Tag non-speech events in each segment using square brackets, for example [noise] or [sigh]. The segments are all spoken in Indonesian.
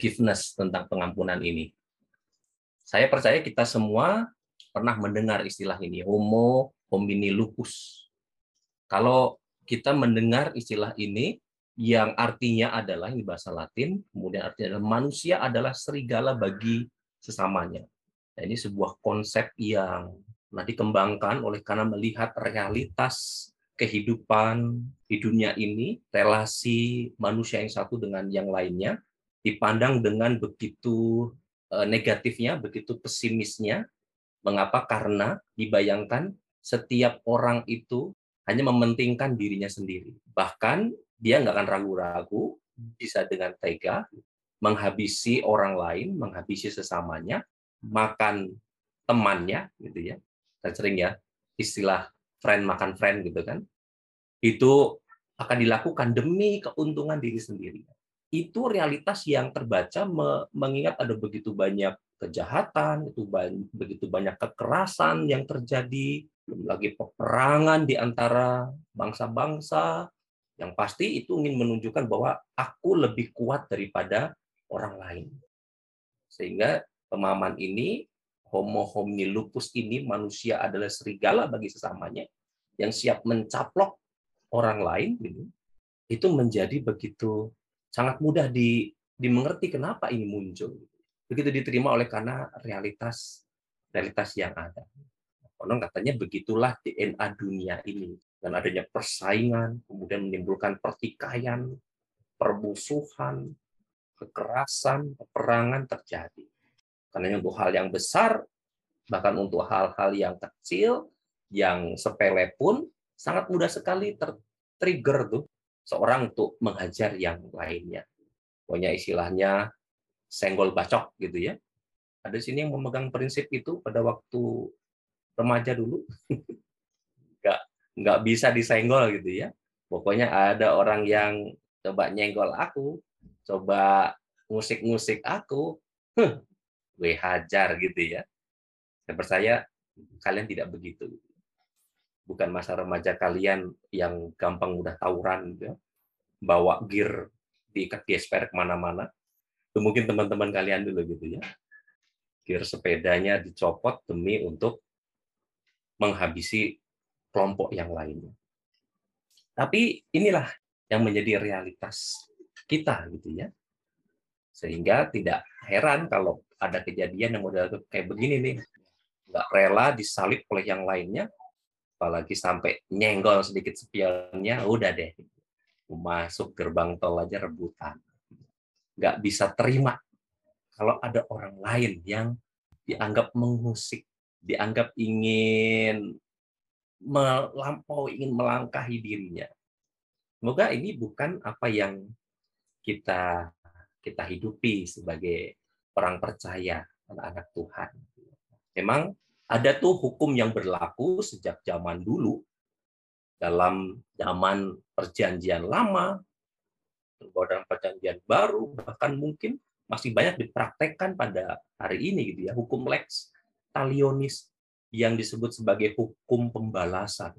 forgiveness, tentang pengampunan ini. Saya percaya kita semua pernah mendengar istilah ini, homo homini lupus. Kalau kita mendengar istilah ini, yang artinya adalah ini bahasa Latin, kemudian artinya adalah manusia adalah serigala bagi sesamanya. Nah, ini sebuah konsep yang nah, dikembangkan oleh karena melihat realitas kehidupan di dunia ini, relasi manusia yang satu dengan yang lainnya, dipandang dengan begitu eh, negatifnya, begitu pesimisnya. Mengapa? Karena dibayangkan setiap orang itu hanya mementingkan dirinya sendiri. Bahkan dia nggak akan ragu-ragu, bisa dengan tega menghabisi orang lain, menghabisi sesamanya, makan temannya, gitu ya. Dan sering ya istilah friend makan friend gitu kan. Itu akan dilakukan demi keuntungan diri sendiri. Itu realitas yang terbaca mengingat ada begitu banyak kejahatan, itu begitu banyak kekerasan yang terjadi, belum lagi peperangan di antara bangsa-bangsa, yang pasti itu ingin menunjukkan bahwa aku lebih kuat daripada orang lain. Sehingga pemahaman ini, homo homini lupus ini, manusia adalah serigala bagi sesamanya, yang siap mencaplok orang lain, gitu, itu menjadi begitu sangat mudah di, dimengerti kenapa ini muncul. Begitu diterima oleh karena realitas realitas yang ada. Konon katanya begitulah DNA dunia ini dan adanya persaingan, kemudian menimbulkan pertikaian, permusuhan, kekerasan, peperangan terjadi. Karena untuk hal yang besar, bahkan untuk hal-hal yang kecil, yang sepele pun sangat mudah sekali ter-trigger tuh seorang untuk menghajar yang lainnya. Pokoknya istilahnya senggol bacok gitu ya. Ada sini yang memegang prinsip itu pada waktu remaja dulu. [laughs] Enggak nggak bisa disenggol gitu ya. Pokoknya ada orang yang coba nyenggol aku, coba musik-musik aku, huh, gue hajar gitu ya. Saya percaya kalian tidak begitu. Bukan masa remaja kalian yang gampang mudah tawuran gitu ya. Bawa gear diikat gesper ke mana-mana. Itu mungkin teman-teman kalian dulu gitu ya. Gear sepedanya dicopot demi untuk menghabisi kelompok yang lainnya. Tapi inilah yang menjadi realitas kita gitu ya. Sehingga tidak heran kalau ada kejadian yang model kayak begini nih. Nggak rela disalib oleh yang lainnya, apalagi sampai nyenggol sedikit spionnya, udah deh. Masuk gerbang tol aja rebutan. Nggak bisa terima kalau ada orang lain yang dianggap mengusik, dianggap ingin melampau ingin melangkahi dirinya. Semoga ini bukan apa yang kita kita hidupi sebagai orang percaya, anak-anak Tuhan. Memang ada tuh hukum yang berlaku sejak zaman dulu dalam zaman perjanjian lama, dalam perjanjian baru, bahkan mungkin masih banyak dipraktekkan pada hari ini gitu ya, hukum lex talionis yang disebut sebagai hukum pembalasan.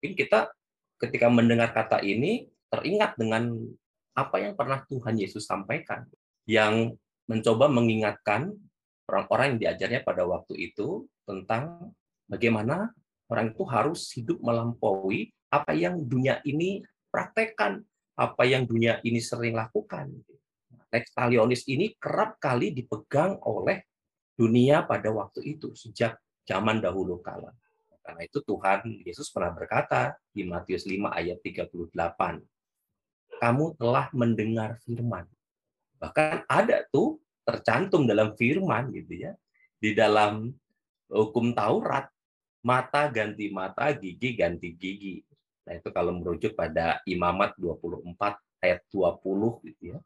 Mungkin kita ketika mendengar kata ini teringat dengan apa yang pernah Tuhan Yesus sampaikan, yang mencoba mengingatkan orang-orang yang diajarnya pada waktu itu tentang bagaimana orang itu harus hidup melampaui apa yang dunia ini praktekkan, apa yang dunia ini sering lakukan. Lex talionis ini kerap kali dipegang oleh dunia pada waktu itu sejak zaman dahulu kala. Karena itu Tuhan Yesus pernah berkata di Matius 5 ayat 38, kamu telah mendengar firman. Bahkan ada tuh tercantum dalam firman gitu ya. Di dalam hukum Taurat, mata ganti mata, gigi ganti gigi. Nah, itu kalau merujuk pada Imamat 24 ayat 20 gitu ya.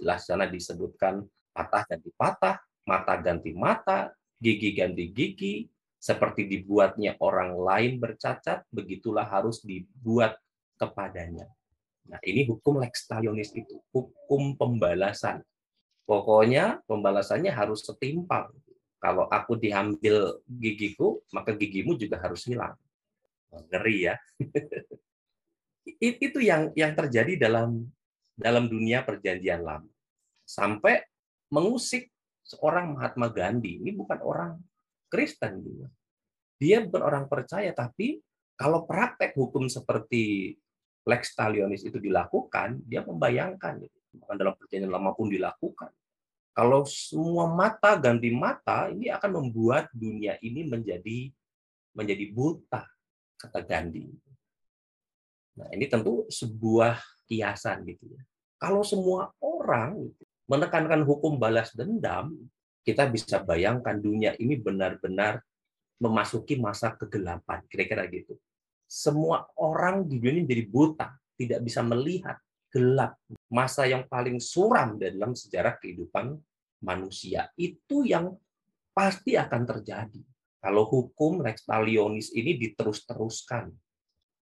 Jelas sana disebutkan patah ganti patah, mata ganti mata, gigi ganti gigi, seperti dibuatnya orang lain bercacat, begitulah harus dibuat kepadanya. Nah, ini hukum lex talionis itu, hukum pembalasan. Pokoknya pembalasannya harus setimpal. Kalau aku diambil gigiku, maka gigimu juga harus hilang. Ngeri ya. itu yang yang terjadi dalam dalam dunia perjanjian lama. Sampai mengusik seorang Mahatma Gandhi. Ini bukan orang Kristen juga. Dia bukan orang percaya, tapi kalau praktek hukum seperti Lex Talionis itu dilakukan, dia membayangkan, bahkan dalam perjanjian lama pun dilakukan. Kalau semua mata ganti mata, ini akan membuat dunia ini menjadi menjadi buta, kata Gandhi. Nah, ini tentu sebuah kiasan gitu ya. Kalau semua orang menekankan hukum balas dendam, kita bisa bayangkan dunia ini benar-benar memasuki masa kegelapan, kira-kira gitu. Semua orang di dunia ini menjadi buta, tidak bisa melihat, gelap. Masa yang paling suram dalam sejarah kehidupan manusia. Itu yang pasti akan terjadi. Kalau hukum Lex Talionis ini diterus-teruskan.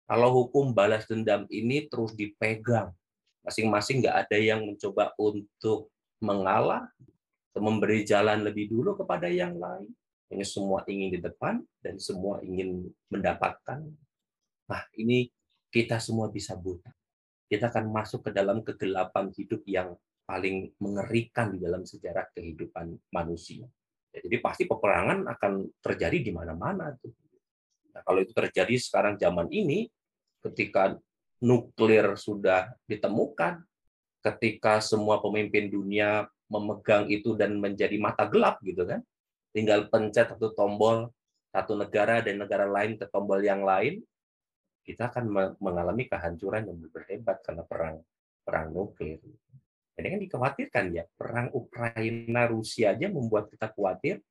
Kalau hukum balas dendam ini terus dipegang. Masing-masing nggak ada yang mencoba untuk mengalah, memberi jalan lebih dulu kepada yang lain. Ini semua ingin di depan dan semua ingin mendapatkan. Nah, ini kita semua bisa buta. Kita akan masuk ke dalam kegelapan hidup yang paling mengerikan di dalam sejarah kehidupan manusia. Ya, jadi pasti peperangan akan terjadi di mana-mana. Nah, kalau itu terjadi sekarang zaman ini, ketika nuklir sudah ditemukan, ketika semua pemimpin dunia memegang itu dan menjadi mata gelap gitu kan. Tinggal pencet satu tombol satu negara dan negara lain ke tombol yang lain, kita akan mengalami kehancuran yang berhebat karena perang perang nuklir. Jadi kan dikhawatirkan ya, perang Ukraina Rusia aja membuat kita khawatir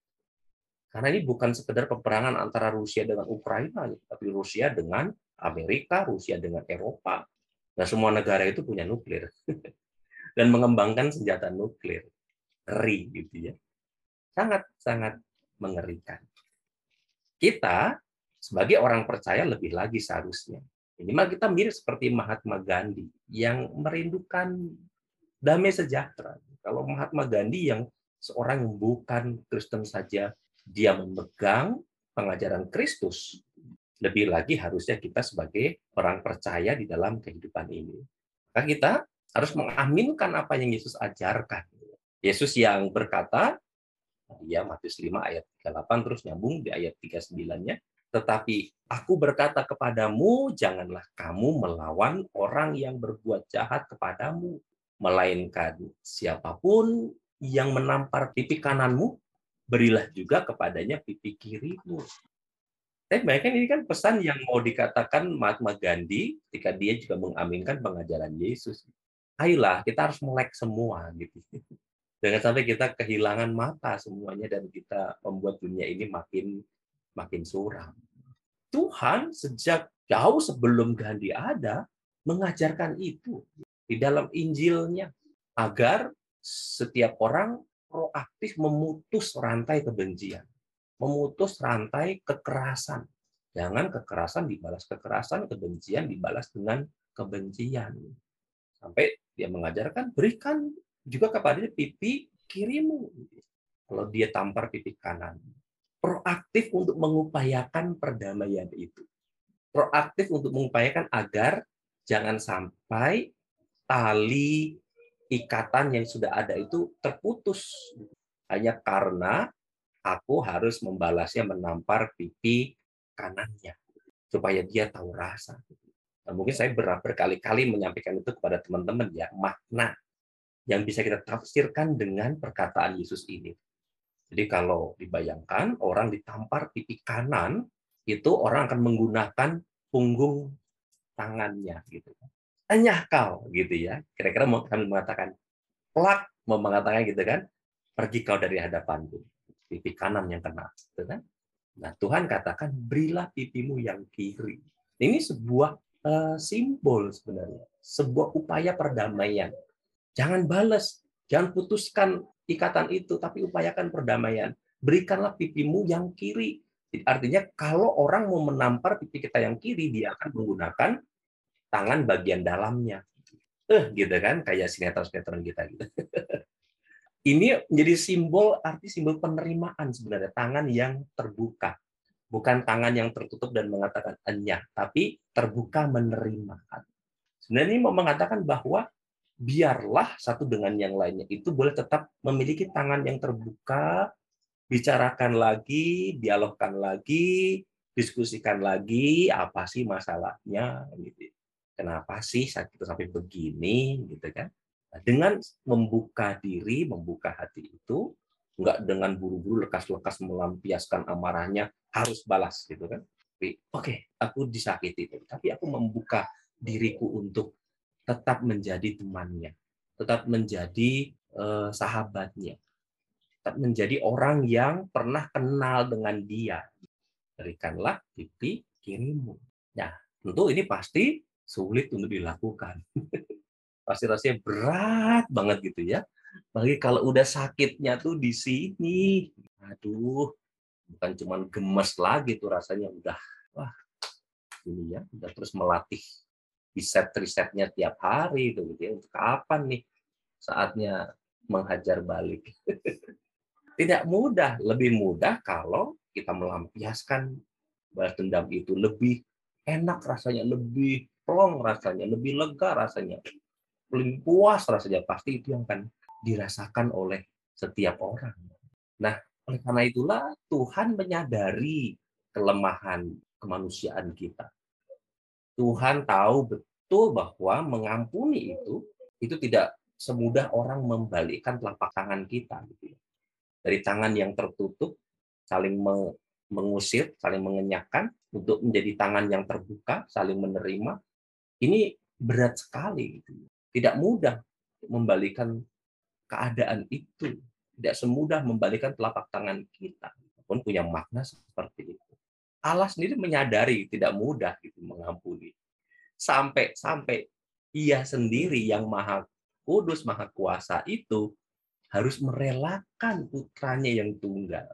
karena ini bukan sekedar peperangan antara Rusia dengan Ukraina, tapi Rusia dengan Amerika, Rusia dengan Eropa. Nah, semua negara itu punya nuklir. [laughs] dan mengembangkan senjata nuklir. Ngeri gitu ya. Sangat-sangat mengerikan. Kita sebagai orang percaya lebih lagi seharusnya. Minimal kita mirip seperti Mahatma Gandhi yang merindukan damai sejahtera. Kalau Mahatma Gandhi yang seorang yang bukan Kristen saja, dia memegang pengajaran Kristus, lebih lagi harusnya kita sebagai orang percaya di dalam kehidupan ini. Maka kita harus mengaminkan apa yang Yesus ajarkan. Yesus yang berkata, ya Matius 5 ayat 38 terus nyambung di ayat 39-nya, tetapi aku berkata kepadamu, janganlah kamu melawan orang yang berbuat jahat kepadamu, melainkan siapa pun yang menampar pipi kananmu, berilah juga kepadanya pipi kirimu. Tapi bayangkan ini kan pesan yang mau dikatakan Mahatma Gandhi ketika dia juga mengaminkan pengajaran Yesus ayolah kita harus melek semua gitu. Jangan sampai kita kehilangan mata semuanya dan kita membuat dunia ini makin makin suram. Tuhan sejak jauh sebelum Gandhi ada mengajarkan itu di dalam Injilnya agar setiap orang proaktif memutus rantai kebencian, memutus rantai kekerasan. Jangan kekerasan dibalas kekerasan, kebencian dibalas dengan kebencian. Sampai dia mengajarkan, berikan juga kepada pipi kirimu. Kalau dia tampar pipi kanan. Proaktif untuk mengupayakan perdamaian itu. Proaktif untuk mengupayakan agar jangan sampai tali ikatan yang sudah ada itu terputus. Hanya karena aku harus membalasnya menampar pipi kanannya. Supaya dia tahu rasa. Nah, mungkin saya berkali-kali menyampaikan itu kepada teman-teman ya, makna yang bisa kita tafsirkan dengan perkataan Yesus ini. Jadi kalau dibayangkan orang ditampar pipi kanan, itu orang akan menggunakan punggung tangannya gitu. Enyah kau gitu ya. Kira-kira mau kami mengatakan plak mau mengatakan gitu kan, pergi kau dari hadapanku. Pipi kanan yang kena, gitu kan? Nah, Tuhan katakan berilah pipimu yang kiri. Ini sebuah Eh, simbol sebenarnya, sebuah upaya perdamaian. Jangan balas, jangan putuskan ikatan itu, tapi upayakan perdamaian. Berikanlah pipimu yang kiri. Artinya kalau orang mau menampar pipi kita yang kiri, dia akan menggunakan tangan bagian dalamnya. Eh, gitu kan, kayak sinetron-sinetron kita gitu. [laughs] Ini menjadi simbol arti simbol penerimaan sebenarnya tangan yang terbuka bukan tangan yang tertutup dan mengatakan enyah, tapi terbuka menerima. Sebenarnya ini mau mengatakan bahwa biarlah satu dengan yang lainnya itu boleh tetap memiliki tangan yang terbuka, bicarakan lagi, dialogkan lagi, diskusikan lagi apa sih masalahnya gitu. Kenapa sih saat itu sampai begini gitu kan? Nah, dengan membuka diri, membuka hati itu nggak dengan buru-buru lekas-lekas melampiaskan amarahnya harus balas gitu kan. Oke, okay, aku disakiti tapi aku membuka diriku untuk tetap menjadi temannya, tetap menjadi uh, sahabatnya, tetap menjadi orang yang pernah kenal dengan dia. Berikanlah pipi kirimu. Nah, tentu ini pasti sulit untuk dilakukan. [laughs] pasti rasanya berat banget gitu ya. Bagi kalau udah sakitnya tuh di sini, aduh, bukan cuma gemes lagi tuh rasanya udah, wah, ini ya, udah terus melatih riset-risetnya tiap hari itu gitu ya. Untuk kapan nih saatnya menghajar balik? [laughs] Tidak mudah, lebih mudah kalau kita melampiaskan balas dendam itu lebih enak rasanya, lebih plong rasanya, lebih lega rasanya, lebih puas rasanya pasti itu yang akan dirasakan oleh setiap orang. Nah, oleh karena itulah Tuhan menyadari kelemahan kemanusiaan kita. Tuhan tahu betul bahwa mengampuni itu itu tidak semudah orang membalikkan telapak tangan kita gitu ya. Dari tangan yang tertutup saling mengusir, saling mengenyakkan untuk menjadi tangan yang terbuka, saling menerima. Ini berat sekali gitu. Ya. Tidak mudah membalikan keadaan itu. Tidak semudah membalikan telapak tangan kita. Pun punya makna seperti itu. Allah sendiri menyadari tidak mudah gitu mengampuni. Sampai sampai ia sendiri yang maha kudus, maha kuasa itu harus merelakan putranya yang tunggal.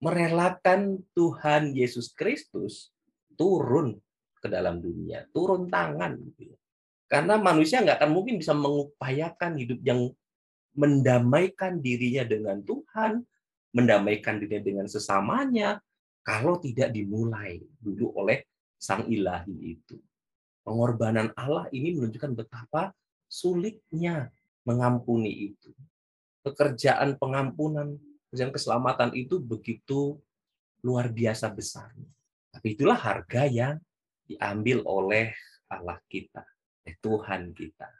Merelakan Tuhan Yesus Kristus turun ke dalam dunia, turun tangan. Gitu ya. Karena manusia nggak akan mungkin bisa mengupayakan hidup yang mendamaikan dirinya dengan Tuhan, mendamaikan dirinya dengan sesamanya, kalau tidak dimulai dulu oleh sang ilahi itu. Pengorbanan Allah ini menunjukkan betapa sulitnya mengampuni itu. Pekerjaan pengampunan, dan keselamatan itu begitu luar biasa besar. Tapi itulah harga yang diambil oleh Allah kita, oleh Tuhan kita.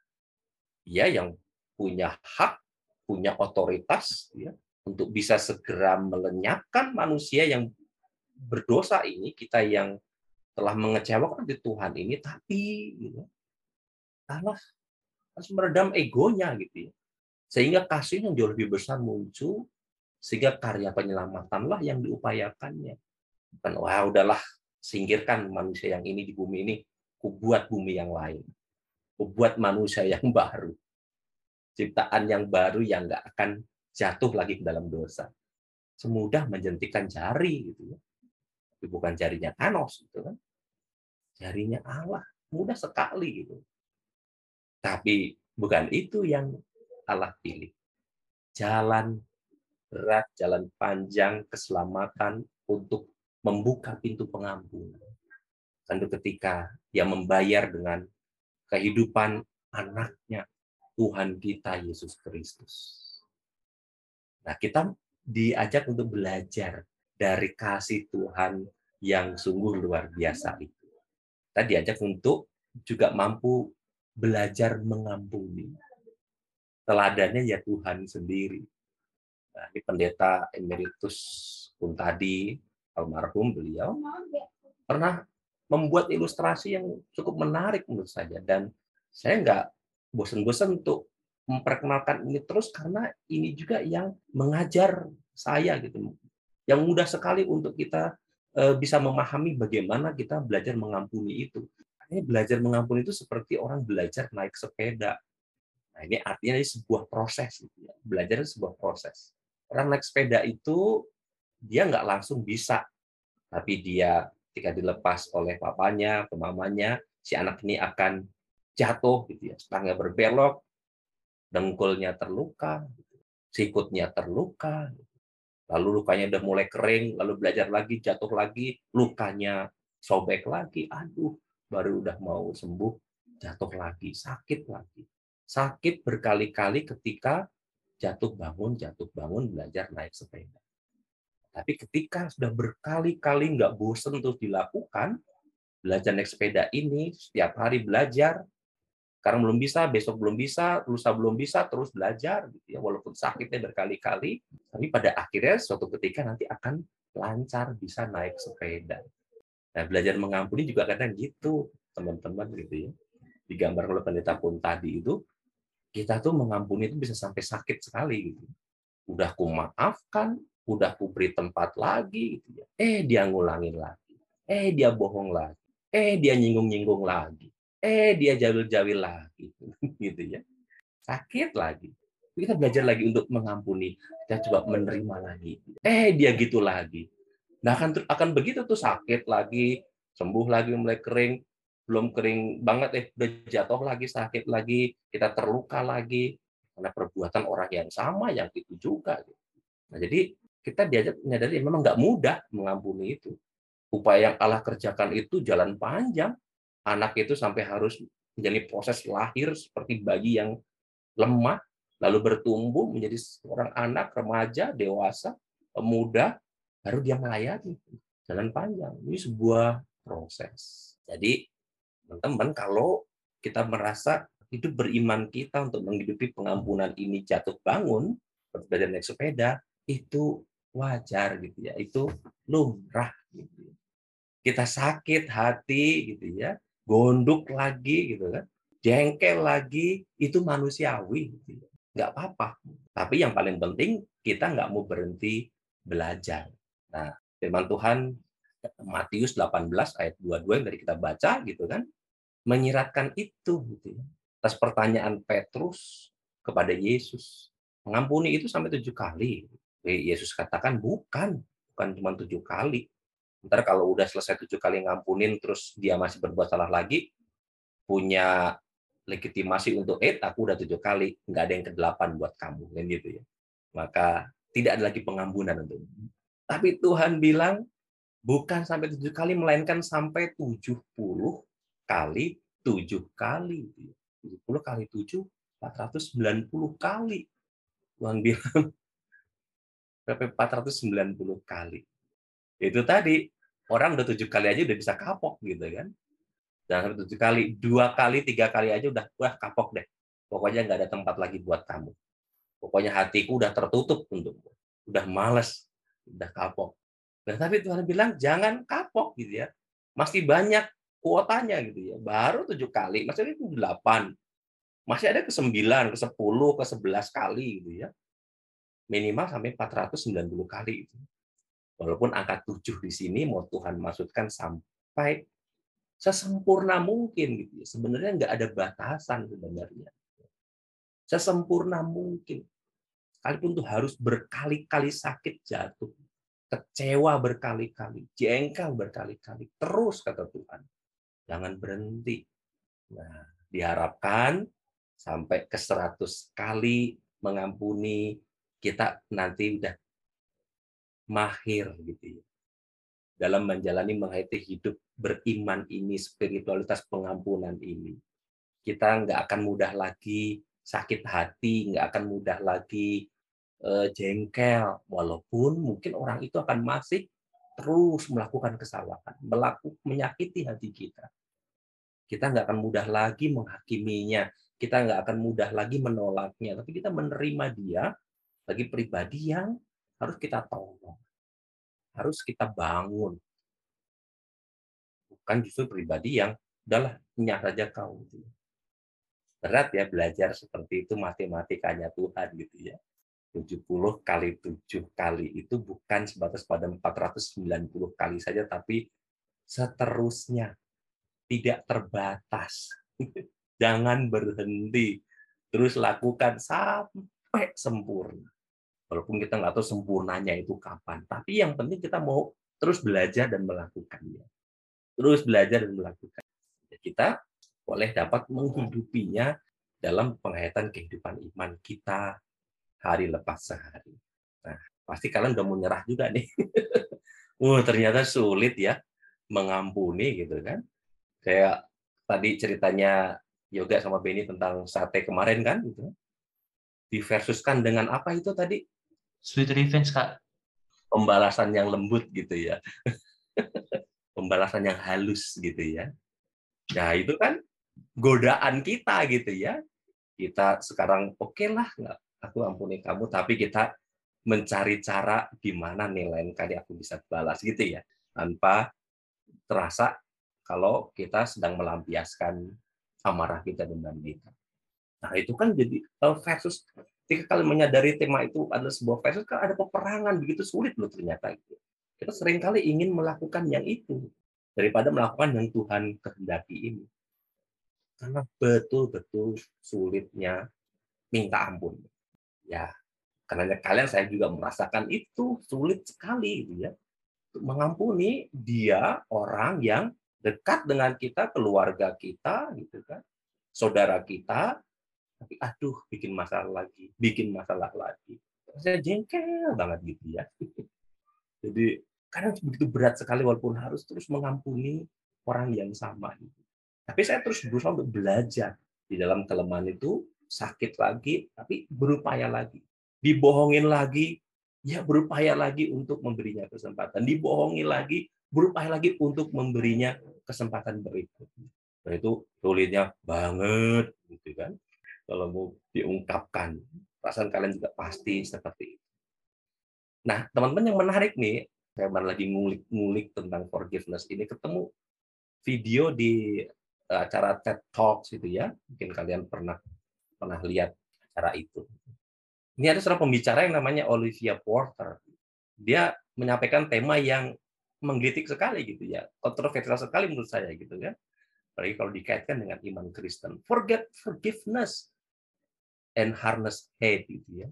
Dia yang punya hak, punya otoritas ya, untuk bisa segera melenyapkan manusia yang berdosa ini, kita yang telah mengecewakan di Tuhan ini, tapi gitu, Allah harus meredam egonya gitu ya. Sehingga kasih yang jauh lebih besar muncul, sehingga karya penyelamatanlah yang diupayakannya. Bukan, wah udahlah, singkirkan manusia yang ini di bumi ini, kubuat bumi yang lain. Kubuat manusia yang [laughs] baru. Ciptaan yang baru yang nggak akan jatuh lagi ke dalam dosa. Semudah menjentikan jari gitu ya bukan jarinya Thanos gitu kan. Jarinya Allah, mudah sekali gitu. Tapi bukan itu yang Allah pilih. Jalan berat, jalan panjang keselamatan untuk membuka pintu pengampunan. Tentu ketika dia membayar dengan kehidupan anaknya Tuhan kita Yesus Kristus. Nah, kita diajak untuk belajar dari kasih Tuhan yang sungguh luar biasa itu. Kita diajak untuk juga mampu belajar mengampuni. Teladannya ya Tuhan sendiri. Nah, ini pendeta emeritus pun tadi almarhum beliau pernah membuat ilustrasi yang cukup menarik menurut saya dan saya nggak bosan-bosan untuk memperkenalkan ini terus karena ini juga yang mengajar saya gitu yang mudah sekali untuk kita eh, bisa memahami bagaimana kita belajar mengampuni itu. Ini belajar mengampuni itu seperti orang belajar naik sepeda. Nah, ini artinya ini sebuah proses. Belajar sebuah proses. Orang naik sepeda itu dia nggak langsung bisa, tapi dia ketika dilepas oleh papanya, mamanya, si anak ini akan jatuh, gitu ya. Stangnya berbelok, dengkulnya terluka, sikutnya terluka, gitu lalu lukanya udah mulai kering, lalu belajar lagi, jatuh lagi, lukanya sobek lagi, aduh, baru udah mau sembuh, jatuh lagi, sakit lagi. sakit berkali-kali ketika jatuh bangun, jatuh bangun, belajar naik sepeda. Tapi ketika sudah berkali-kali nggak bosen untuk dilakukan, belajar naik sepeda ini, setiap hari belajar, sekarang belum bisa, besok belum bisa, lusa belum bisa, terus belajar, gitu ya. walaupun sakitnya berkali-kali, tapi pada akhirnya suatu ketika nanti akan lancar bisa naik sepeda. Nah, belajar mengampuni juga kadang gitu, teman-teman gitu ya. Digambar oleh pendeta pun tadi itu, kita tuh mengampuni itu bisa sampai sakit sekali gitu. Udah ku maafkan, udah ku beri tempat lagi gitu ya. Eh dia ngulangin lagi. Eh dia bohong lagi. Eh dia nyinggung-nyinggung lagi eh dia jawil-jawil lagi [laughs] gitu ya. Sakit lagi. Kita belajar lagi untuk mengampuni. Kita coba menerima lagi. Eh dia gitu lagi. Nah akan akan begitu tuh sakit lagi sembuh lagi mulai kering. Belum kering banget eh udah jatuh lagi sakit lagi. Kita terluka lagi. Karena perbuatan orang yang sama yang itu juga. Nah jadi kita diajak menyadari memang nggak mudah mengampuni itu. Upaya yang Allah kerjakan itu jalan panjang anak itu sampai harus menjadi proses lahir seperti bayi yang lemah, lalu bertumbuh menjadi seorang anak, remaja, dewasa, pemuda, baru dia melayani. Jalan panjang. Ini sebuah proses. Jadi, teman-teman, kalau kita merasa hidup beriman kita untuk menghidupi pengampunan ini jatuh bangun, seperti naik sepeda, itu wajar gitu ya. Itu lumrah gitu. Ya. Kita sakit hati gitu ya gondok lagi gitu kan, jengkel lagi, itu manusiawi. Gitu. Nggak apa-apa. Tapi yang paling penting kita nggak mau berhenti belajar. Nah, firman Tuhan Matius 18 ayat 22 yang tadi kita baca gitu kan, menyiratkan itu gitu ya. Atas pertanyaan Petrus kepada Yesus, mengampuni itu sampai tujuh kali. Yesus katakan bukan, bukan cuma tujuh kali, Ntar kalau udah selesai tujuh kali ngampunin, terus dia masih berbuat salah lagi, punya legitimasi untuk, eh, aku udah tujuh kali, nggak ada yang ke delapan buat kamu, kan gitu ya. Maka tidak ada lagi pengampunan untuk. Tapi Tuhan bilang bukan sampai tujuh kali, melainkan sampai tujuh puluh kali tujuh kali. Tujuh puluh kali tujuh, empat ratus sembilan puluh kali. Tuhan bilang sampai puluh kali. Itu tadi orang udah tujuh kali aja udah bisa kapok gitu kan. Jangan tujuh kali, dua kali, tiga kali aja udah wah kapok deh. Pokoknya nggak ada tempat lagi buat kamu. Pokoknya hatiku udah tertutup untukmu. Udah males, udah kapok. Nah, tapi Tuhan bilang jangan kapok gitu ya. Masih banyak kuotanya gitu ya. Baru tujuh kali, masih ada delapan. Masih ada ke sembilan, ke sepuluh, ke sebelas kali gitu ya. Minimal sampai 490 kali. Gitu. Walaupun angka tujuh di sini mau Tuhan maksudkan sampai sesempurna mungkin gitu ya. Sebenarnya nggak ada batasan sebenarnya. Sesempurna mungkin. Sekalipun tuh harus berkali-kali sakit jatuh. Kecewa berkali-kali, jengkel berkali-kali. Terus kata Tuhan. Jangan berhenti. Nah, diharapkan sampai ke 100 kali mengampuni kita nanti udah mahir gitu ya dalam menjalani menghayati hidup beriman ini, spiritualitas pengampunan ini. Kita nggak akan mudah lagi sakit hati, nggak akan mudah lagi uh, jengkel, walaupun mungkin orang itu akan masih terus melakukan kesalahan, melakukan menyakiti hati kita. Kita nggak akan mudah lagi menghakiminya, kita nggak akan mudah lagi menolaknya, tapi kita menerima dia bagi pribadi yang harus kita tolong, harus kita bangun. Bukan justru pribadi yang udahlah nyah saja kau. Gitu. Berat ya belajar seperti itu matematikanya Tuhan gitu ya. 70 kali 7 kali itu bukan sebatas pada 490 kali saja, tapi seterusnya. Tidak terbatas. [laughs] Jangan berhenti. Terus lakukan sampai sempurna. Walaupun kita nggak tahu sempurnanya itu kapan. Tapi yang penting kita mau terus belajar dan melakukannya. Terus belajar dan melakukan. Kita boleh dapat menghidupinya dalam penghayatan kehidupan iman kita hari lepas sehari. Nah, pasti kalian udah mau nyerah juga nih. [laughs] uh, ternyata sulit ya mengampuni gitu kan. Kayak tadi ceritanya yoga sama Benny tentang sate kemarin kan gitu. Diversuskan dengan apa itu tadi? Sweet revenge, Kak. Pembalasan yang lembut gitu ya. [laughs] Pembalasan yang halus gitu ya. Nah, itu kan godaan kita gitu ya. Kita sekarang oke okay lah, nggak aku ampuni kamu, tapi kita mencari cara gimana nih lain kali aku bisa balas gitu ya. Tanpa terasa kalau kita sedang melampiaskan amarah kita dendam kita. Nah itu kan jadi eh, versus ketika kalian menyadari tema itu adalah sebuah versus kan ada peperangan begitu sulit loh ternyata gitu. Kita sering kali ingin melakukan yang itu daripada melakukan yang Tuhan kehendaki ini. Karena betul-betul sulitnya minta ampun. Ya, karena kalian saya juga merasakan itu sulit sekali gitu ya. Untuk mengampuni dia orang yang dekat dengan kita, keluarga kita gitu kan saudara kita, tapi aduh bikin masalah lagi, bikin masalah lagi. Saya jengkel banget gitu ya. [laughs] Jadi kadang begitu berat sekali walaupun harus terus mengampuni orang yang sama. Gitu. Tapi saya terus berusaha untuk belajar di dalam kelemahan itu sakit lagi, tapi berupaya lagi. Dibohongin lagi, ya berupaya lagi untuk memberinya kesempatan. Dibohongi lagi, berupaya lagi untuk memberinya kesempatan berikutnya. Nah, itu sulitnya banget gitu kan. Kalau mau diungkapkan, perasaan kalian juga pasti seperti itu. Nah, teman-teman yang menarik nih, saya baru lagi ngulik-ngulik tentang forgiveness ini ketemu video di eh, acara TED Talks itu ya. Mungkin kalian pernah pernah lihat acara itu. Ini ada seorang pembicara yang namanya Olivia Porter. Dia menyampaikan tema yang menggelitik sekali gitu ya, kontroversial sekali menurut saya gitu kan apalagi kalau dikaitkan dengan iman Kristen. Forget forgiveness and harness hate gitu ya.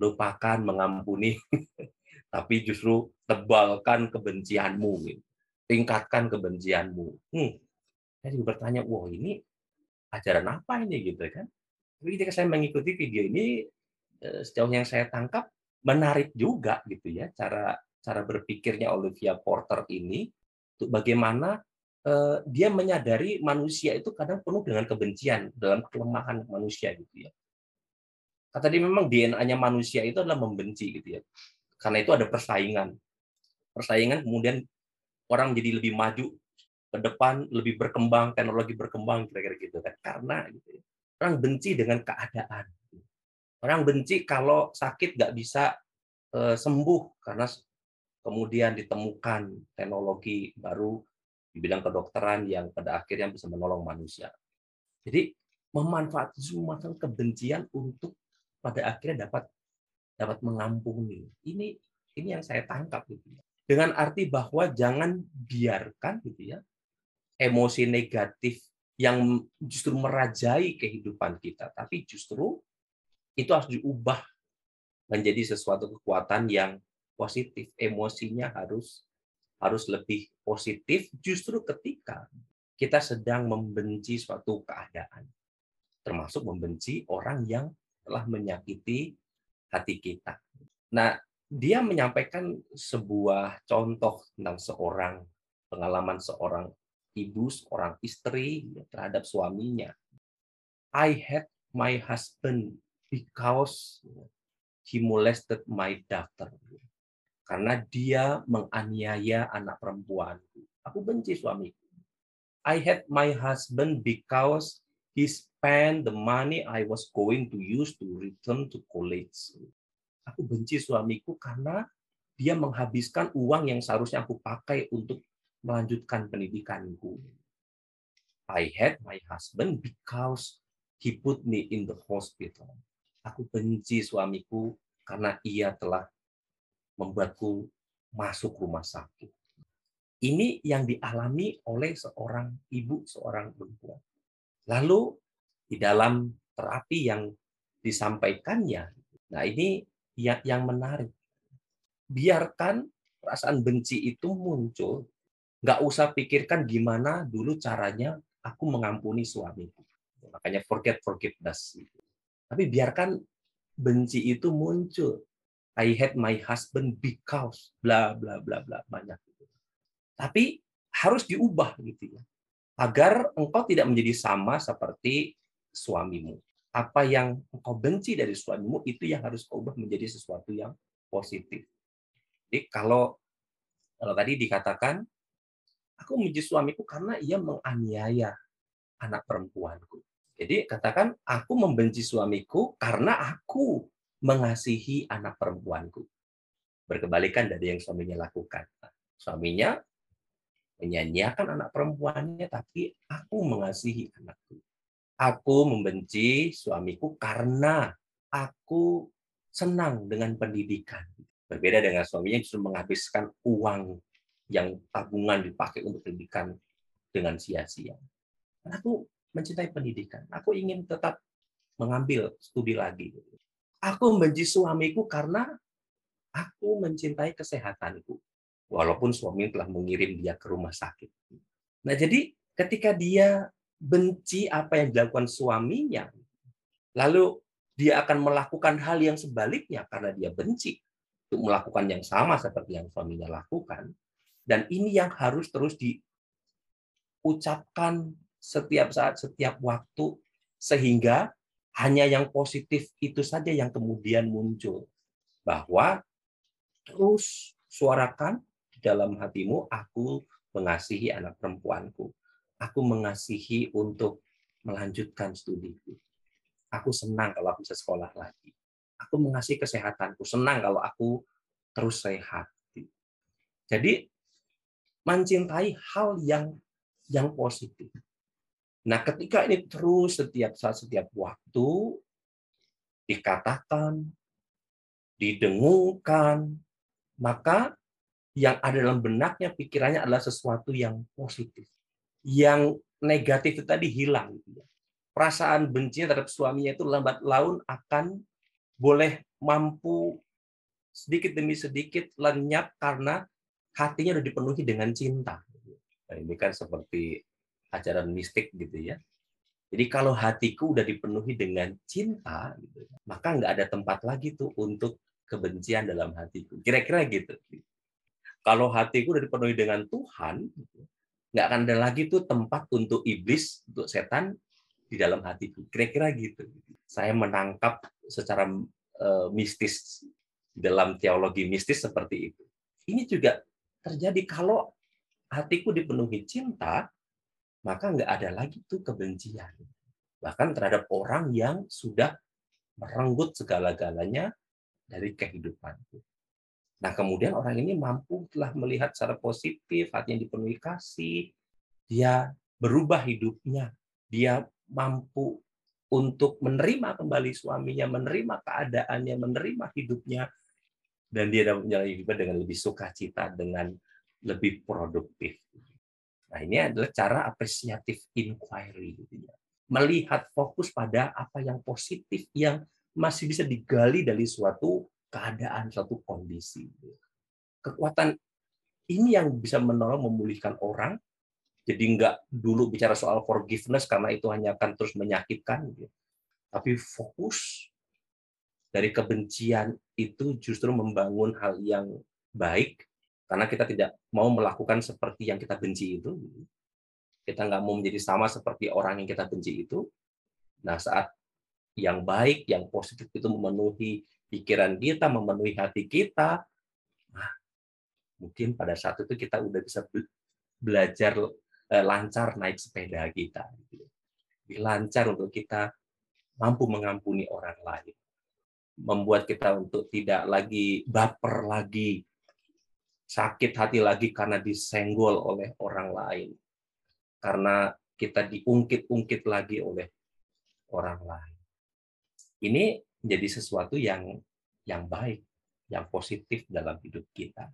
Lupakan mengampuni, [laughs] tapi justru tebalkan kebencianmu, gitu. tingkatkan kebencianmu. Hmm. Saya juga bertanya, wah ini ajaran apa ini gitu kan? Tapi ketika saya mengikuti video ini, eh, sejauh yang saya tangkap menarik juga gitu ya cara cara berpikirnya Olivia Porter ini untuk bagaimana dia menyadari manusia itu kadang penuh dengan kebencian dalam kelemahan manusia gitu ya. Kata dia memang DNA-nya manusia itu adalah membenci gitu ya. Karena itu ada persaingan. Persaingan kemudian orang jadi lebih maju ke depan, lebih berkembang, teknologi berkembang kira-kira gitu kan. Karena gitu ya. Orang benci dengan keadaan. Orang benci kalau sakit nggak bisa eh, sembuh karena kemudian ditemukan teknologi baru di bidang kedokteran yang pada akhirnya bisa menolong manusia. Jadi memanfaatkan semua kebencian untuk pada akhirnya dapat dapat mengampuni. Ini ini yang saya tangkap gitu ya. Dengan arti bahwa jangan biarkan gitu ya emosi negatif yang justru merajai kehidupan kita, tapi justru itu harus diubah menjadi sesuatu kekuatan yang positif. Emosinya harus harus lebih positif justru ketika kita sedang membenci suatu keadaan. Termasuk membenci orang yang telah menyakiti hati kita. Nah, dia menyampaikan sebuah contoh tentang seorang pengalaman seorang ibu, seorang istri terhadap suaminya. I had my husband because he molested my daughter karena dia menganiaya anak perempuanku. Aku benci suamiku. I had my husband because he spent the money I was going to use to return to college. Aku benci suamiku karena dia menghabiskan uang yang seharusnya aku pakai untuk melanjutkan pendidikanku. I had my husband because he put me in the hospital. Aku benci suamiku karena ia telah membuatku masuk rumah sakit. Ini yang dialami oleh seorang ibu, seorang perempuan. Lalu di dalam terapi yang disampaikannya, nah ini yang, yang menarik. Biarkan perasaan benci itu muncul, nggak usah pikirkan gimana dulu caranya aku mengampuni suamiku. Makanya forget forgiveness. Tapi biarkan benci itu muncul. I had my husband because bla bla bla bla banyak gitu. Tapi harus diubah gitu ya. agar engkau tidak menjadi sama seperti suamimu. Apa yang engkau benci dari suamimu itu yang harus kau ubah menjadi sesuatu yang positif. Jadi kalau kalau tadi dikatakan aku membenci suamiku karena ia menganiaya anak perempuanku. Jadi katakan aku membenci suamiku karena aku mengasihi anak perempuanku. Berkebalikan dari yang suaminya lakukan. Suaminya menyanyiakan anak perempuannya, tapi aku mengasihi anakku. Aku membenci suamiku karena aku senang dengan pendidikan. Berbeda dengan suaminya justru menghabiskan uang yang tabungan dipakai untuk pendidikan dengan sia-sia. Aku mencintai pendidikan. Aku ingin tetap mengambil studi lagi. Aku membenci suamiku karena aku mencintai kesehatanku walaupun suami telah mengirim dia ke rumah sakit. Nah, jadi ketika dia benci apa yang dilakukan suaminya, lalu dia akan melakukan hal yang sebaliknya karena dia benci untuk melakukan yang sama seperti yang suaminya lakukan. Dan ini yang harus terus diucapkan setiap saat, setiap waktu, sehingga hanya yang positif itu saja yang kemudian muncul. Bahwa terus suarakan dalam hatimu, aku mengasihi anak perempuanku. Aku mengasihi untuk melanjutkan studiku. Aku senang kalau aku bisa sekolah lagi. Aku mengasihi kesehatanku. Senang kalau aku terus sehat. Jadi mencintai hal yang yang positif. Nah, ketika ini terus setiap saat, setiap waktu dikatakan, didengungkan, maka yang ada dalam benaknya pikirannya adalah sesuatu yang positif. Yang negatif itu tadi hilang. Gitu ya. Perasaan bencinya terhadap suaminya itu lambat laun akan boleh mampu sedikit demi sedikit lenyap karena hatinya sudah dipenuhi dengan cinta. Nah, ini kan seperti ajaran mistik gitu ya. Jadi kalau hatiku udah dipenuhi dengan cinta, gitu, maka nggak ada tempat lagi tuh untuk kebencian dalam hatiku. Kira-kira gitu. Kalau hatiku udah dipenuhi dengan Tuhan, nggak akan ada lagi tuh tempat untuk iblis, untuk setan di dalam hatiku. Kira-kira gitu. Saya menangkap secara uh, mistis dalam teologi mistis seperti itu. Ini juga terjadi kalau hatiku dipenuhi cinta, maka nggak ada lagi tuh kebencian. Bahkan terhadap orang yang sudah merenggut segala-galanya dari kehidupanku. Nah, kemudian orang ini mampu telah melihat secara positif, hatinya dipenuhi kasih, dia berubah hidupnya, dia mampu untuk menerima kembali suaminya, menerima keadaannya, menerima hidupnya, dan dia dapat menjalani hidupnya dengan lebih sukacita, dengan lebih produktif. Nah, ini adalah cara apresiatif inquiry. Gitu ya. Melihat fokus pada apa yang positif, yang masih bisa digali dari suatu keadaan, satu kondisi. Kekuatan ini yang bisa menolong memulihkan orang. Jadi nggak dulu bicara soal forgiveness karena itu hanya akan terus menyakitkan. Gitu. Tapi fokus dari kebencian itu justru membangun hal yang baik karena kita tidak mau melakukan seperti yang kita benci itu. Kita nggak mau menjadi sama seperti orang yang kita benci itu. Nah, saat yang baik, yang positif itu memenuhi pikiran kita, memenuhi hati kita, nah, mungkin pada saat itu kita udah bisa belajar eh, lancar naik sepeda kita. Lancar untuk kita mampu mengampuni orang lain. Membuat kita untuk tidak lagi baper lagi, sakit hati lagi karena disenggol oleh orang lain. Karena kita diungkit-ungkit lagi oleh orang lain. Ini menjadi sesuatu yang yang baik, yang positif dalam hidup kita.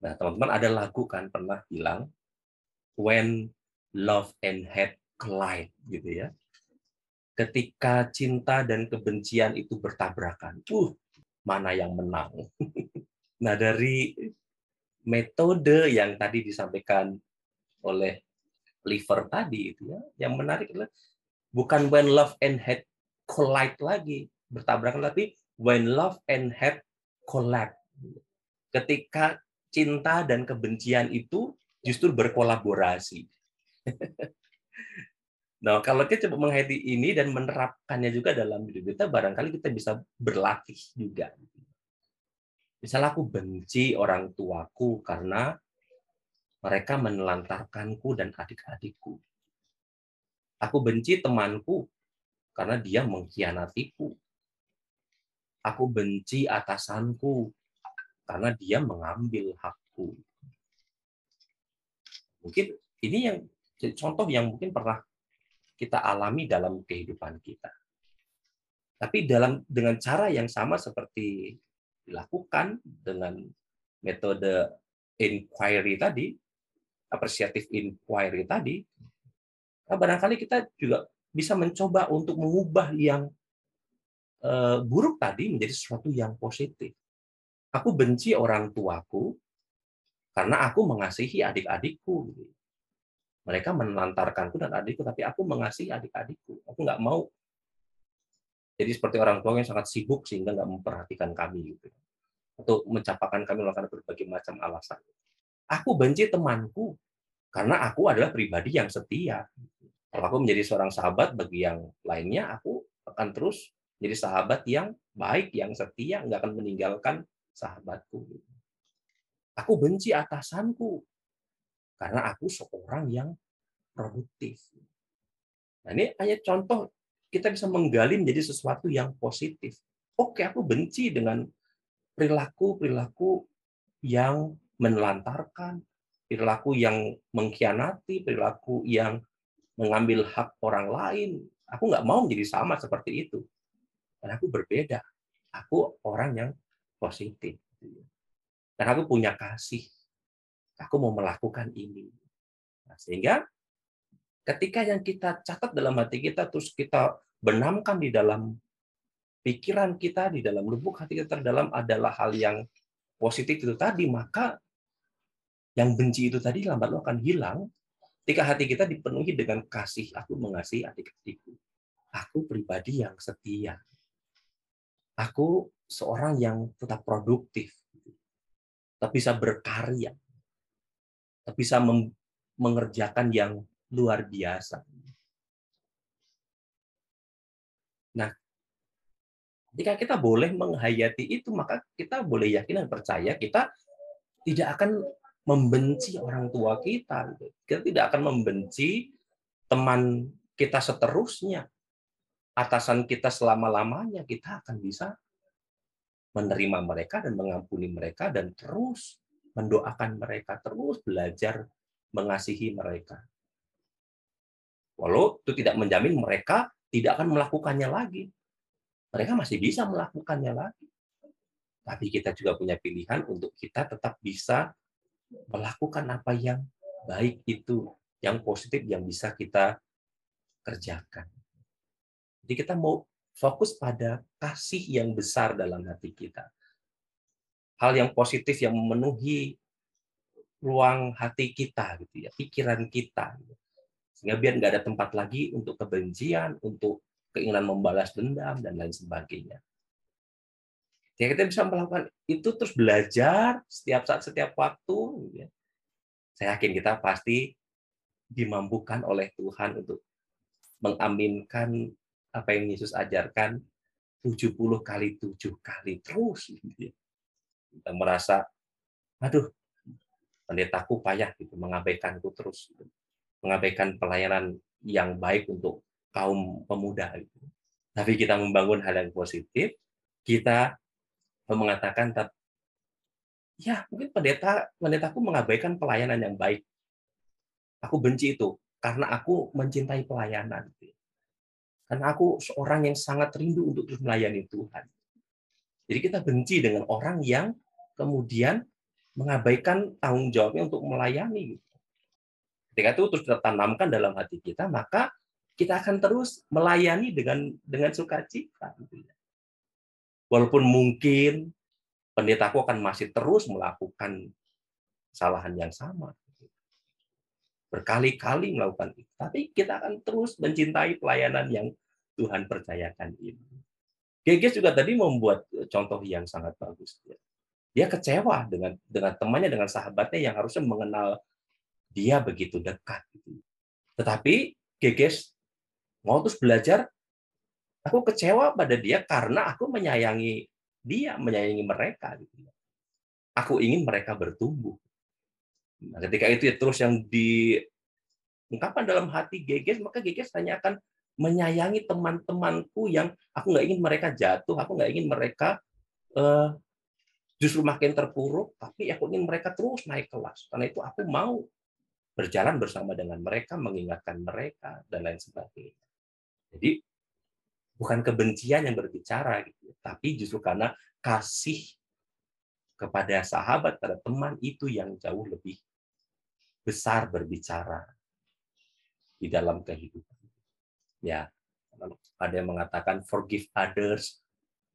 Nah, teman-teman ada lagu kan pernah bilang when love and hate collide gitu ya. Ketika cinta dan kebencian itu bertabrakan, uh, mana yang menang? [laughs] nah, dari metode yang tadi disampaikan oleh Liver tadi itu ya, yang menarik adalah bukan when love and hate collide lagi, bertabrakan tapi when love and hate collide. Ketika cinta dan kebencian itu justru berkolaborasi. [laughs] Nah, kalau kita coba menghayati ini dan menerapkannya juga dalam hidup kita, barangkali kita bisa berlatih juga. Misalnya aku benci orang tuaku karena mereka menelantarkanku dan adik-adikku. Aku benci temanku karena dia mengkhianatiku. Aku benci atasanku karena dia mengambil hakku. Mungkin ini yang contoh yang mungkin pernah kita alami dalam kehidupan kita. Tapi dalam dengan cara yang sama seperti dilakukan dengan metode inquiry tadi, appreciative inquiry tadi, nah barangkali kita juga bisa mencoba untuk mengubah yang eh, buruk tadi menjadi sesuatu yang positif. Aku benci orang tuaku karena aku mengasihi adik-adikku. Mereka menelantarkanku dan adikku, tapi aku mengasihi adik-adikku. Aku nggak mau jadi seperti orang tua yang sangat sibuk sehingga nggak memperhatikan kami gitu. Untuk mencapakan kami melakukan berbagai macam alasan. Aku benci temanku karena aku adalah pribadi yang setia. Kalau aku menjadi seorang sahabat bagi yang lainnya, aku akan terus jadi sahabat yang baik, yang setia, nggak akan meninggalkan sahabatku. Aku benci atasanku karena aku seorang yang produktif. Nah, ini hanya contoh kita bisa menggali menjadi sesuatu yang positif. Oke, aku benci dengan perilaku-perilaku yang menelantarkan, perilaku yang mengkhianati, perilaku yang mengambil hak orang lain. Aku nggak mau menjadi sama seperti itu. Dan aku berbeda. Aku orang yang positif. Dan aku punya kasih aku mau melakukan ini. Nah, sehingga ketika yang kita catat dalam hati kita terus kita benamkan di dalam pikiran kita di dalam lubuk hati kita terdalam adalah hal yang positif itu tadi maka yang benci itu tadi lambat laun akan hilang ketika hati kita dipenuhi dengan kasih. Aku mengasihi adik-adikku. Aku pribadi yang setia. Aku seorang yang tetap produktif. Tetap bisa berkarya. Bisa mengerjakan yang luar biasa. Nah, jika kita boleh menghayati itu, maka kita boleh yakin dan percaya kita tidak akan membenci orang tua kita. Kita tidak akan membenci teman kita seterusnya. Atasan kita selama-lamanya, kita akan bisa menerima mereka dan mengampuni mereka dan terus mendoakan mereka, terus belajar mengasihi mereka. Walau itu tidak menjamin mereka tidak akan melakukannya lagi. Mereka masih bisa melakukannya lagi. Tapi kita juga punya pilihan untuk kita tetap bisa melakukan apa yang baik itu, yang positif yang bisa kita kerjakan. Jadi kita mau fokus pada kasih yang besar dalam hati kita hal yang positif yang memenuhi ruang hati kita gitu ya pikiran kita gitu. Sehingga biar nggak ada tempat lagi untuk kebencian untuk keinginan membalas dendam dan lain sebagainya ya kita bisa melakukan itu terus belajar setiap saat setiap waktu ya. saya yakin kita pasti dimampukan oleh Tuhan untuk mengaminkan apa yang Yesus ajarkan 70 kali tujuh kali terus gitu ya kita merasa aduh pendetaku payah gitu mengabaikanku terus gitu. Mengabaikan pelayanan yang baik untuk kaum pemuda gitu. tapi kita membangun hal yang positif kita mengatakan ya mungkin pendeta pendetaku mengabaikan pelayanan yang baik aku benci itu karena aku mencintai pelayanan gitu. karena aku seorang yang sangat rindu untuk terus melayani Tuhan jadi kita benci dengan orang yang kemudian mengabaikan tanggung jawabnya untuk melayani. Ketika itu terus tertanamkan dalam hati kita, maka kita akan terus melayani dengan dengan sukacita. Walaupun mungkin pendetaku akan masih terus melakukan kesalahan yang sama. Berkali-kali melakukan itu. Tapi kita akan terus mencintai pelayanan yang Tuhan percayakan ini. Geges juga tadi membuat contoh yang sangat bagus. Dia kecewa dengan dengan temannya, dengan sahabatnya yang harusnya mengenal dia begitu dekat. Gitu. Tetapi Geges mau terus belajar, aku kecewa pada dia karena aku menyayangi dia, menyayangi mereka. Gitu. Aku ingin mereka bertumbuh. Nah, ketika itu ya terus yang diungkapkan dalam hati Geges, maka Geges hanya akan menyayangi teman-temanku yang aku nggak ingin mereka jatuh, aku nggak ingin mereka uh, justru makin terpuruk, tapi aku ingin mereka terus naik kelas. Karena itu aku mau berjalan bersama dengan mereka, mengingatkan mereka, dan lain sebagainya. Jadi bukan kebencian yang berbicara, gitu, tapi justru karena kasih kepada sahabat, pada teman itu yang jauh lebih besar berbicara di dalam kehidupan ya ada yang mengatakan forgive others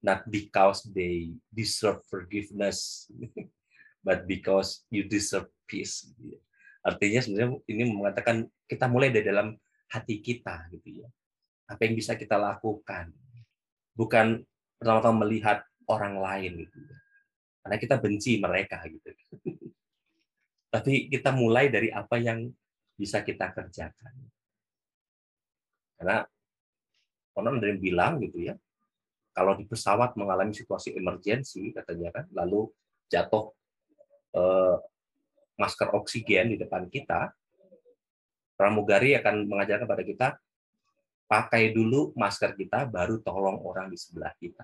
not because they deserve forgiveness [laughs] but because you deserve peace artinya sebenarnya ini mengatakan kita mulai dari dalam hati kita gitu ya. Apa yang bisa kita lakukan. Bukan pertama-tama melihat orang lain gitu ya. Karena kita benci mereka gitu. [laughs] Tapi kita mulai dari apa yang bisa kita kerjakan. Karena konon yang bilang gitu ya, kalau di pesawat mengalami situasi emergensi katanya kan, lalu jatuh eh, masker oksigen di depan kita, pramugari akan mengajarkan kepada kita pakai dulu masker kita, baru tolong orang di sebelah kita.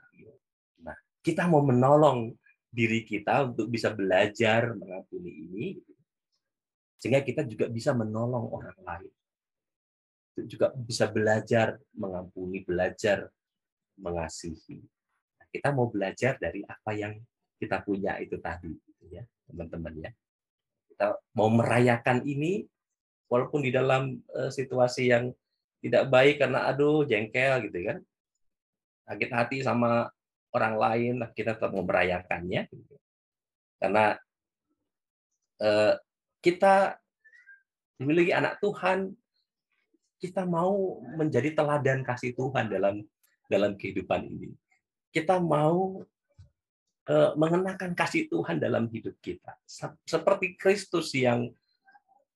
Nah, kita mau menolong diri kita untuk bisa belajar mengampuni ini, sehingga kita juga bisa menolong orang lain juga bisa belajar mengampuni, belajar mengasihi. Kita mau belajar dari apa yang kita punya itu tadi, gitu ya, teman-teman ya. Kita mau merayakan ini, walaupun di dalam uh, situasi yang tidak baik karena aduh jengkel gitu kan, sakit hati sama orang lain, kita tetap mau merayakannya, gitu. karena uh, kita memiliki anak Tuhan kita mau menjadi teladan kasih Tuhan dalam dalam kehidupan ini. Kita mau mengenakan kasih Tuhan dalam hidup kita. Seperti Kristus yang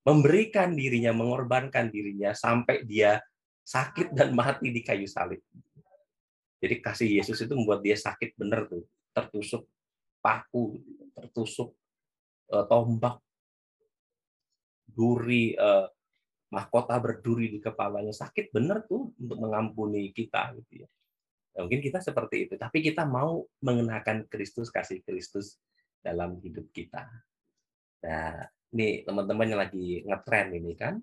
memberikan dirinya, mengorbankan dirinya sampai dia sakit dan mati di kayu salib. Jadi kasih Yesus itu membuat dia sakit benar tuh, tertusuk paku, tertusuk uh, tombak, duri, uh, mahkota berduri di kepalanya sakit benar tuh untuk mengampuni kita gitu ya. Nah, mungkin kita seperti itu, tapi kita mau mengenakan Kristus kasih Kristus dalam hidup kita. Nah, ini teman-teman yang lagi ngetren ini kan,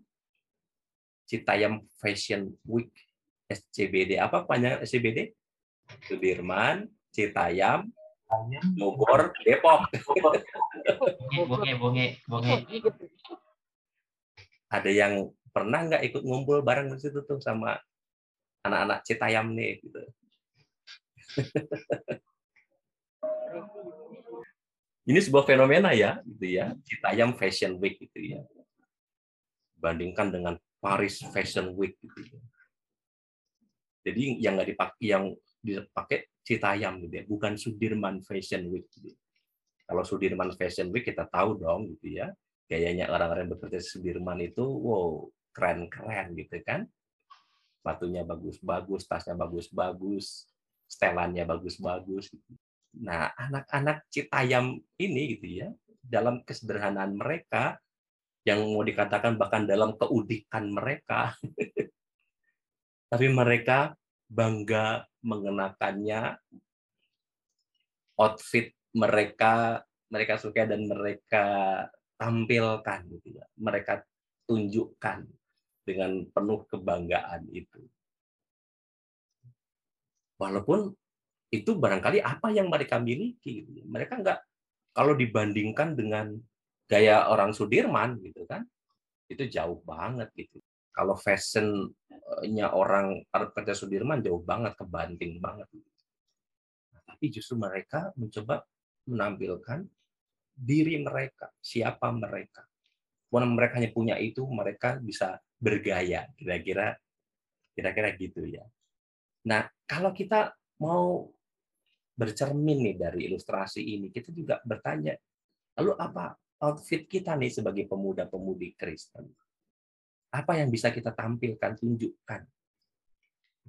Citayam Fashion Week SCBD apa panjang SCBD? Sudirman, Citayam, Bogor, Depok. Bonge, bonge, bonge. Ada yang pernah nggak ikut ngumpul bareng di situ tuh sama anak-anak Citayam nih gitu. Ini sebuah fenomena ya, gitu ya, Citayam Fashion Week gitu ya. Bandingkan dengan Paris Fashion Week gitu ya. Jadi yang nggak dipakai yang dipakai Citayam gitu ya, bukan Sudirman Fashion Week gitu. Kalau Sudirman Fashion Week kita tahu dong gitu ya, gayanya orang-orang yang bekerja di Sudirman itu wow keren-keren gitu kan. Sepatunya bagus-bagus, tasnya bagus-bagus, setelannya bagus-bagus. Gitu. Nah, anak-anak Citayam ini gitu ya, dalam kesederhanaan mereka, yang mau dikatakan bahkan dalam keudikan mereka, [laughs] tapi mereka bangga mengenakannya, outfit mereka mereka suka dan mereka tampilkan gitu ya. Mereka tunjukkan dengan penuh kebanggaan itu. Walaupun itu barangkali apa yang mereka miliki. Gitu. Mereka enggak kalau dibandingkan dengan gaya orang Sudirman gitu kan, itu jauh banget gitu. Kalau fashionnya orang kerja Sudirman jauh banget, kebanting banget. Nah, tapi justru mereka mencoba menampilkan diri mereka, siapa mereka. Walaupun mereka hanya punya itu, mereka bisa bergaya kira-kira kira-kira gitu ya nah kalau kita mau bercermin nih dari ilustrasi ini kita juga bertanya lalu apa outfit kita nih sebagai pemuda-pemudi Kristen apa yang bisa kita tampilkan tunjukkan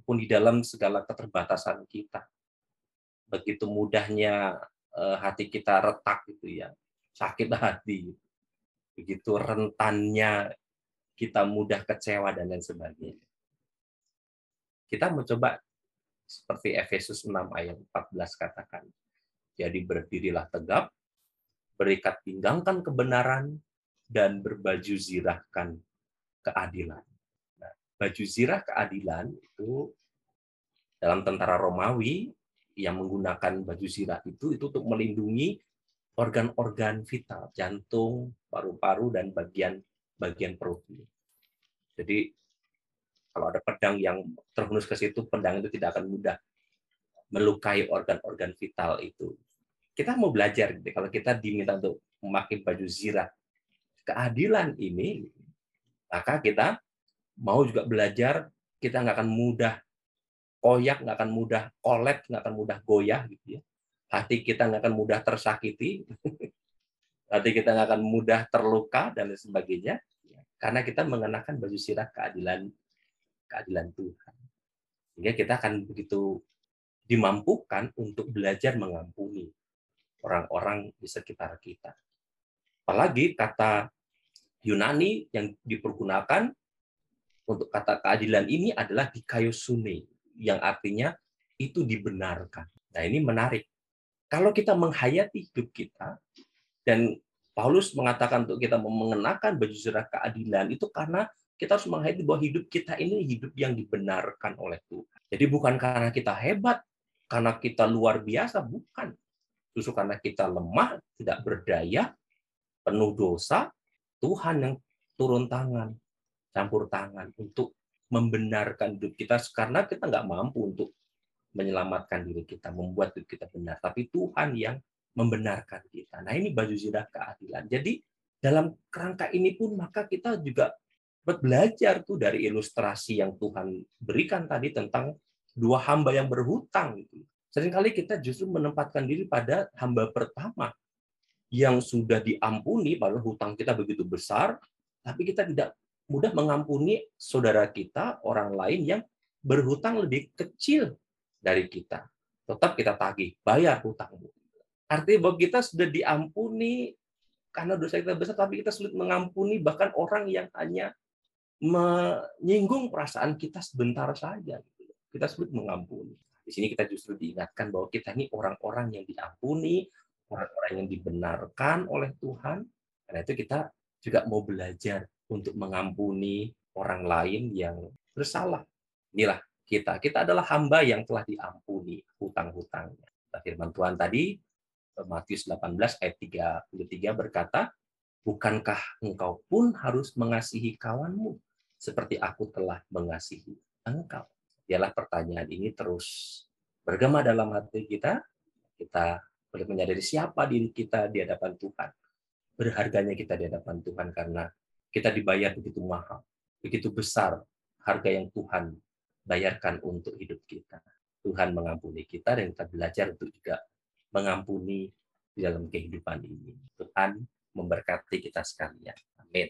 pun di dalam segala keterbatasan kita. Begitu mudahnya eh, hati kita retak gitu ya, sakit hati. Begitu rentannya kita mudah kecewa dan lain sebagainya. Kita mencoba seperti Efesus 6 ayat 14 katakan. Jadi berdirilah tegap, berikat pinggangkan kebenaran, dan berbaju zirahkan keadilan. Nah, baju zirah keadilan itu dalam tentara Romawi yang menggunakan baju zirah itu itu untuk melindungi organ-organ vital, jantung, paru-paru dan bagian bagian perut. Jadi kalau ada pedang yang terhunus ke situ, pedang itu tidak akan mudah melukai organ-organ vital itu. Kita mau belajar, gitu. kalau kita diminta untuk memakai baju zirah keadilan ini, maka kita mau juga belajar, kita nggak akan mudah koyak, nggak akan mudah kolek, nggak akan mudah goyah, gitu ya. Hati kita nggak akan mudah tersakiti, [laughs] hati kita nggak akan mudah terluka dan lain sebagainya, karena kita mengenakan baju sirah keadilan keadilan Tuhan. Sehingga kita akan begitu dimampukan untuk belajar mengampuni orang-orang di sekitar kita. Apalagi kata Yunani yang dipergunakan untuk kata keadilan ini adalah dikaiosune, yang artinya itu dibenarkan. Nah ini menarik. Kalau kita menghayati hidup kita, dan Paulus mengatakan untuk kita mengenakan baju zirah keadilan itu karena kita harus menghayati bahwa hidup kita ini hidup yang dibenarkan oleh Tuhan. Jadi bukan karena kita hebat, karena kita luar biasa, bukan. Justru karena kita lemah, tidak berdaya, penuh dosa, Tuhan yang turun tangan, campur tangan untuk membenarkan hidup kita karena kita nggak mampu untuk menyelamatkan diri kita, membuat hidup kita benar. Tapi Tuhan yang membenarkan kita. Nah ini baju zirah keadilan. Jadi dalam kerangka ini pun maka kita juga belajar tuh dari ilustrasi yang Tuhan berikan tadi tentang dua hamba yang berhutang. Seringkali kita justru menempatkan diri pada hamba pertama yang sudah diampuni, padahal hutang kita begitu besar, tapi kita tidak mudah mengampuni saudara kita, orang lain yang berhutang lebih kecil dari kita. Tetap kita tagih, bayar hutangmu. Artinya bahwa kita sudah diampuni karena dosa kita besar, tapi kita sulit mengampuni bahkan orang yang hanya menyinggung perasaan kita sebentar saja. Kita sulit mengampuni. Di sini kita justru diingatkan bahwa kita ini orang-orang yang diampuni, orang-orang yang dibenarkan oleh Tuhan. Karena itu kita juga mau belajar untuk mengampuni orang lain yang bersalah. Inilah kita. Kita adalah hamba yang telah diampuni hutang-hutangnya. Firman Tuhan tadi, Matius 18 ayat 33 berkata, Bukankah engkau pun harus mengasihi kawanmu seperti aku telah mengasihi engkau? Ialah pertanyaan ini terus bergema dalam hati kita. Kita boleh menyadari siapa diri kita di hadapan Tuhan. Berharganya kita di hadapan Tuhan karena kita dibayar begitu mahal, begitu besar harga yang Tuhan bayarkan untuk hidup kita. Tuhan mengampuni kita dan kita belajar untuk juga mengampuni di dalam kehidupan ini. Tuhan memberkati kita sekalian. Amin.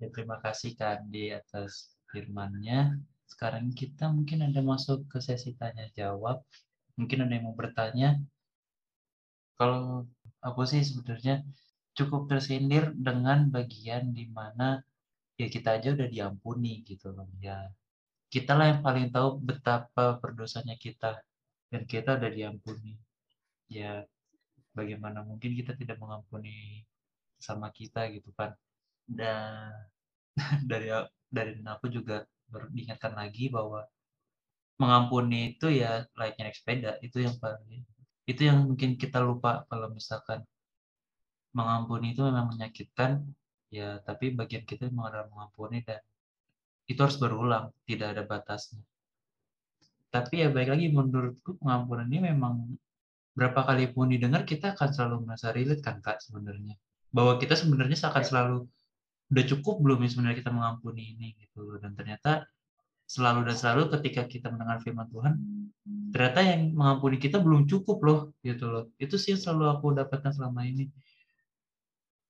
Ya, terima kasih Kak di atas firman-Nya. Sekarang kita mungkin ada masuk ke sesi tanya jawab. Mungkin ada yang mau bertanya. Kalau aku sih sebenarnya cukup tersindir dengan bagian di mana ya kita aja udah diampuni gitu loh ya kita lah yang paling tahu betapa berdosanya kita dan kita udah diampuni ya bagaimana mungkin kita tidak mengampuni sama kita gitu kan. Dan [laughs] dari dari aku juga baru diingatkan lagi bahwa mengampuni itu ya layaknya naik sepeda itu yang paling itu yang mungkin kita lupa kalau misalkan mengampuni itu memang menyakitkan ya tapi bagian kita memang adalah mengampuni dan itu harus berulang tidak ada batasnya. Tapi ya baik lagi menurutku pengampunan ini memang berapa kali pun didengar kita akan selalu merasa relate kan kak sebenarnya bahwa kita sebenarnya akan ya. selalu udah cukup belum ya sebenarnya kita mengampuni ini gitu. Dan ternyata selalu dan selalu ketika kita mendengar firman Tuhan ternyata yang mengampuni kita belum cukup loh gitu loh. Itu sih yang selalu aku dapatkan selama ini.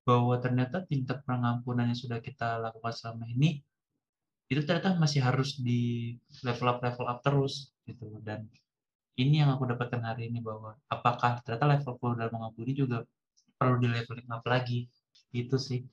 Bahwa ternyata tingkat pengampunan yang sudah kita lakukan selama ini itu ternyata masih harus di level up level up terus gitu. Dan ini yang aku dapatkan hari ini bahwa apakah ternyata levelku dalam mengabdi juga perlu di leveling up lagi. Itu sih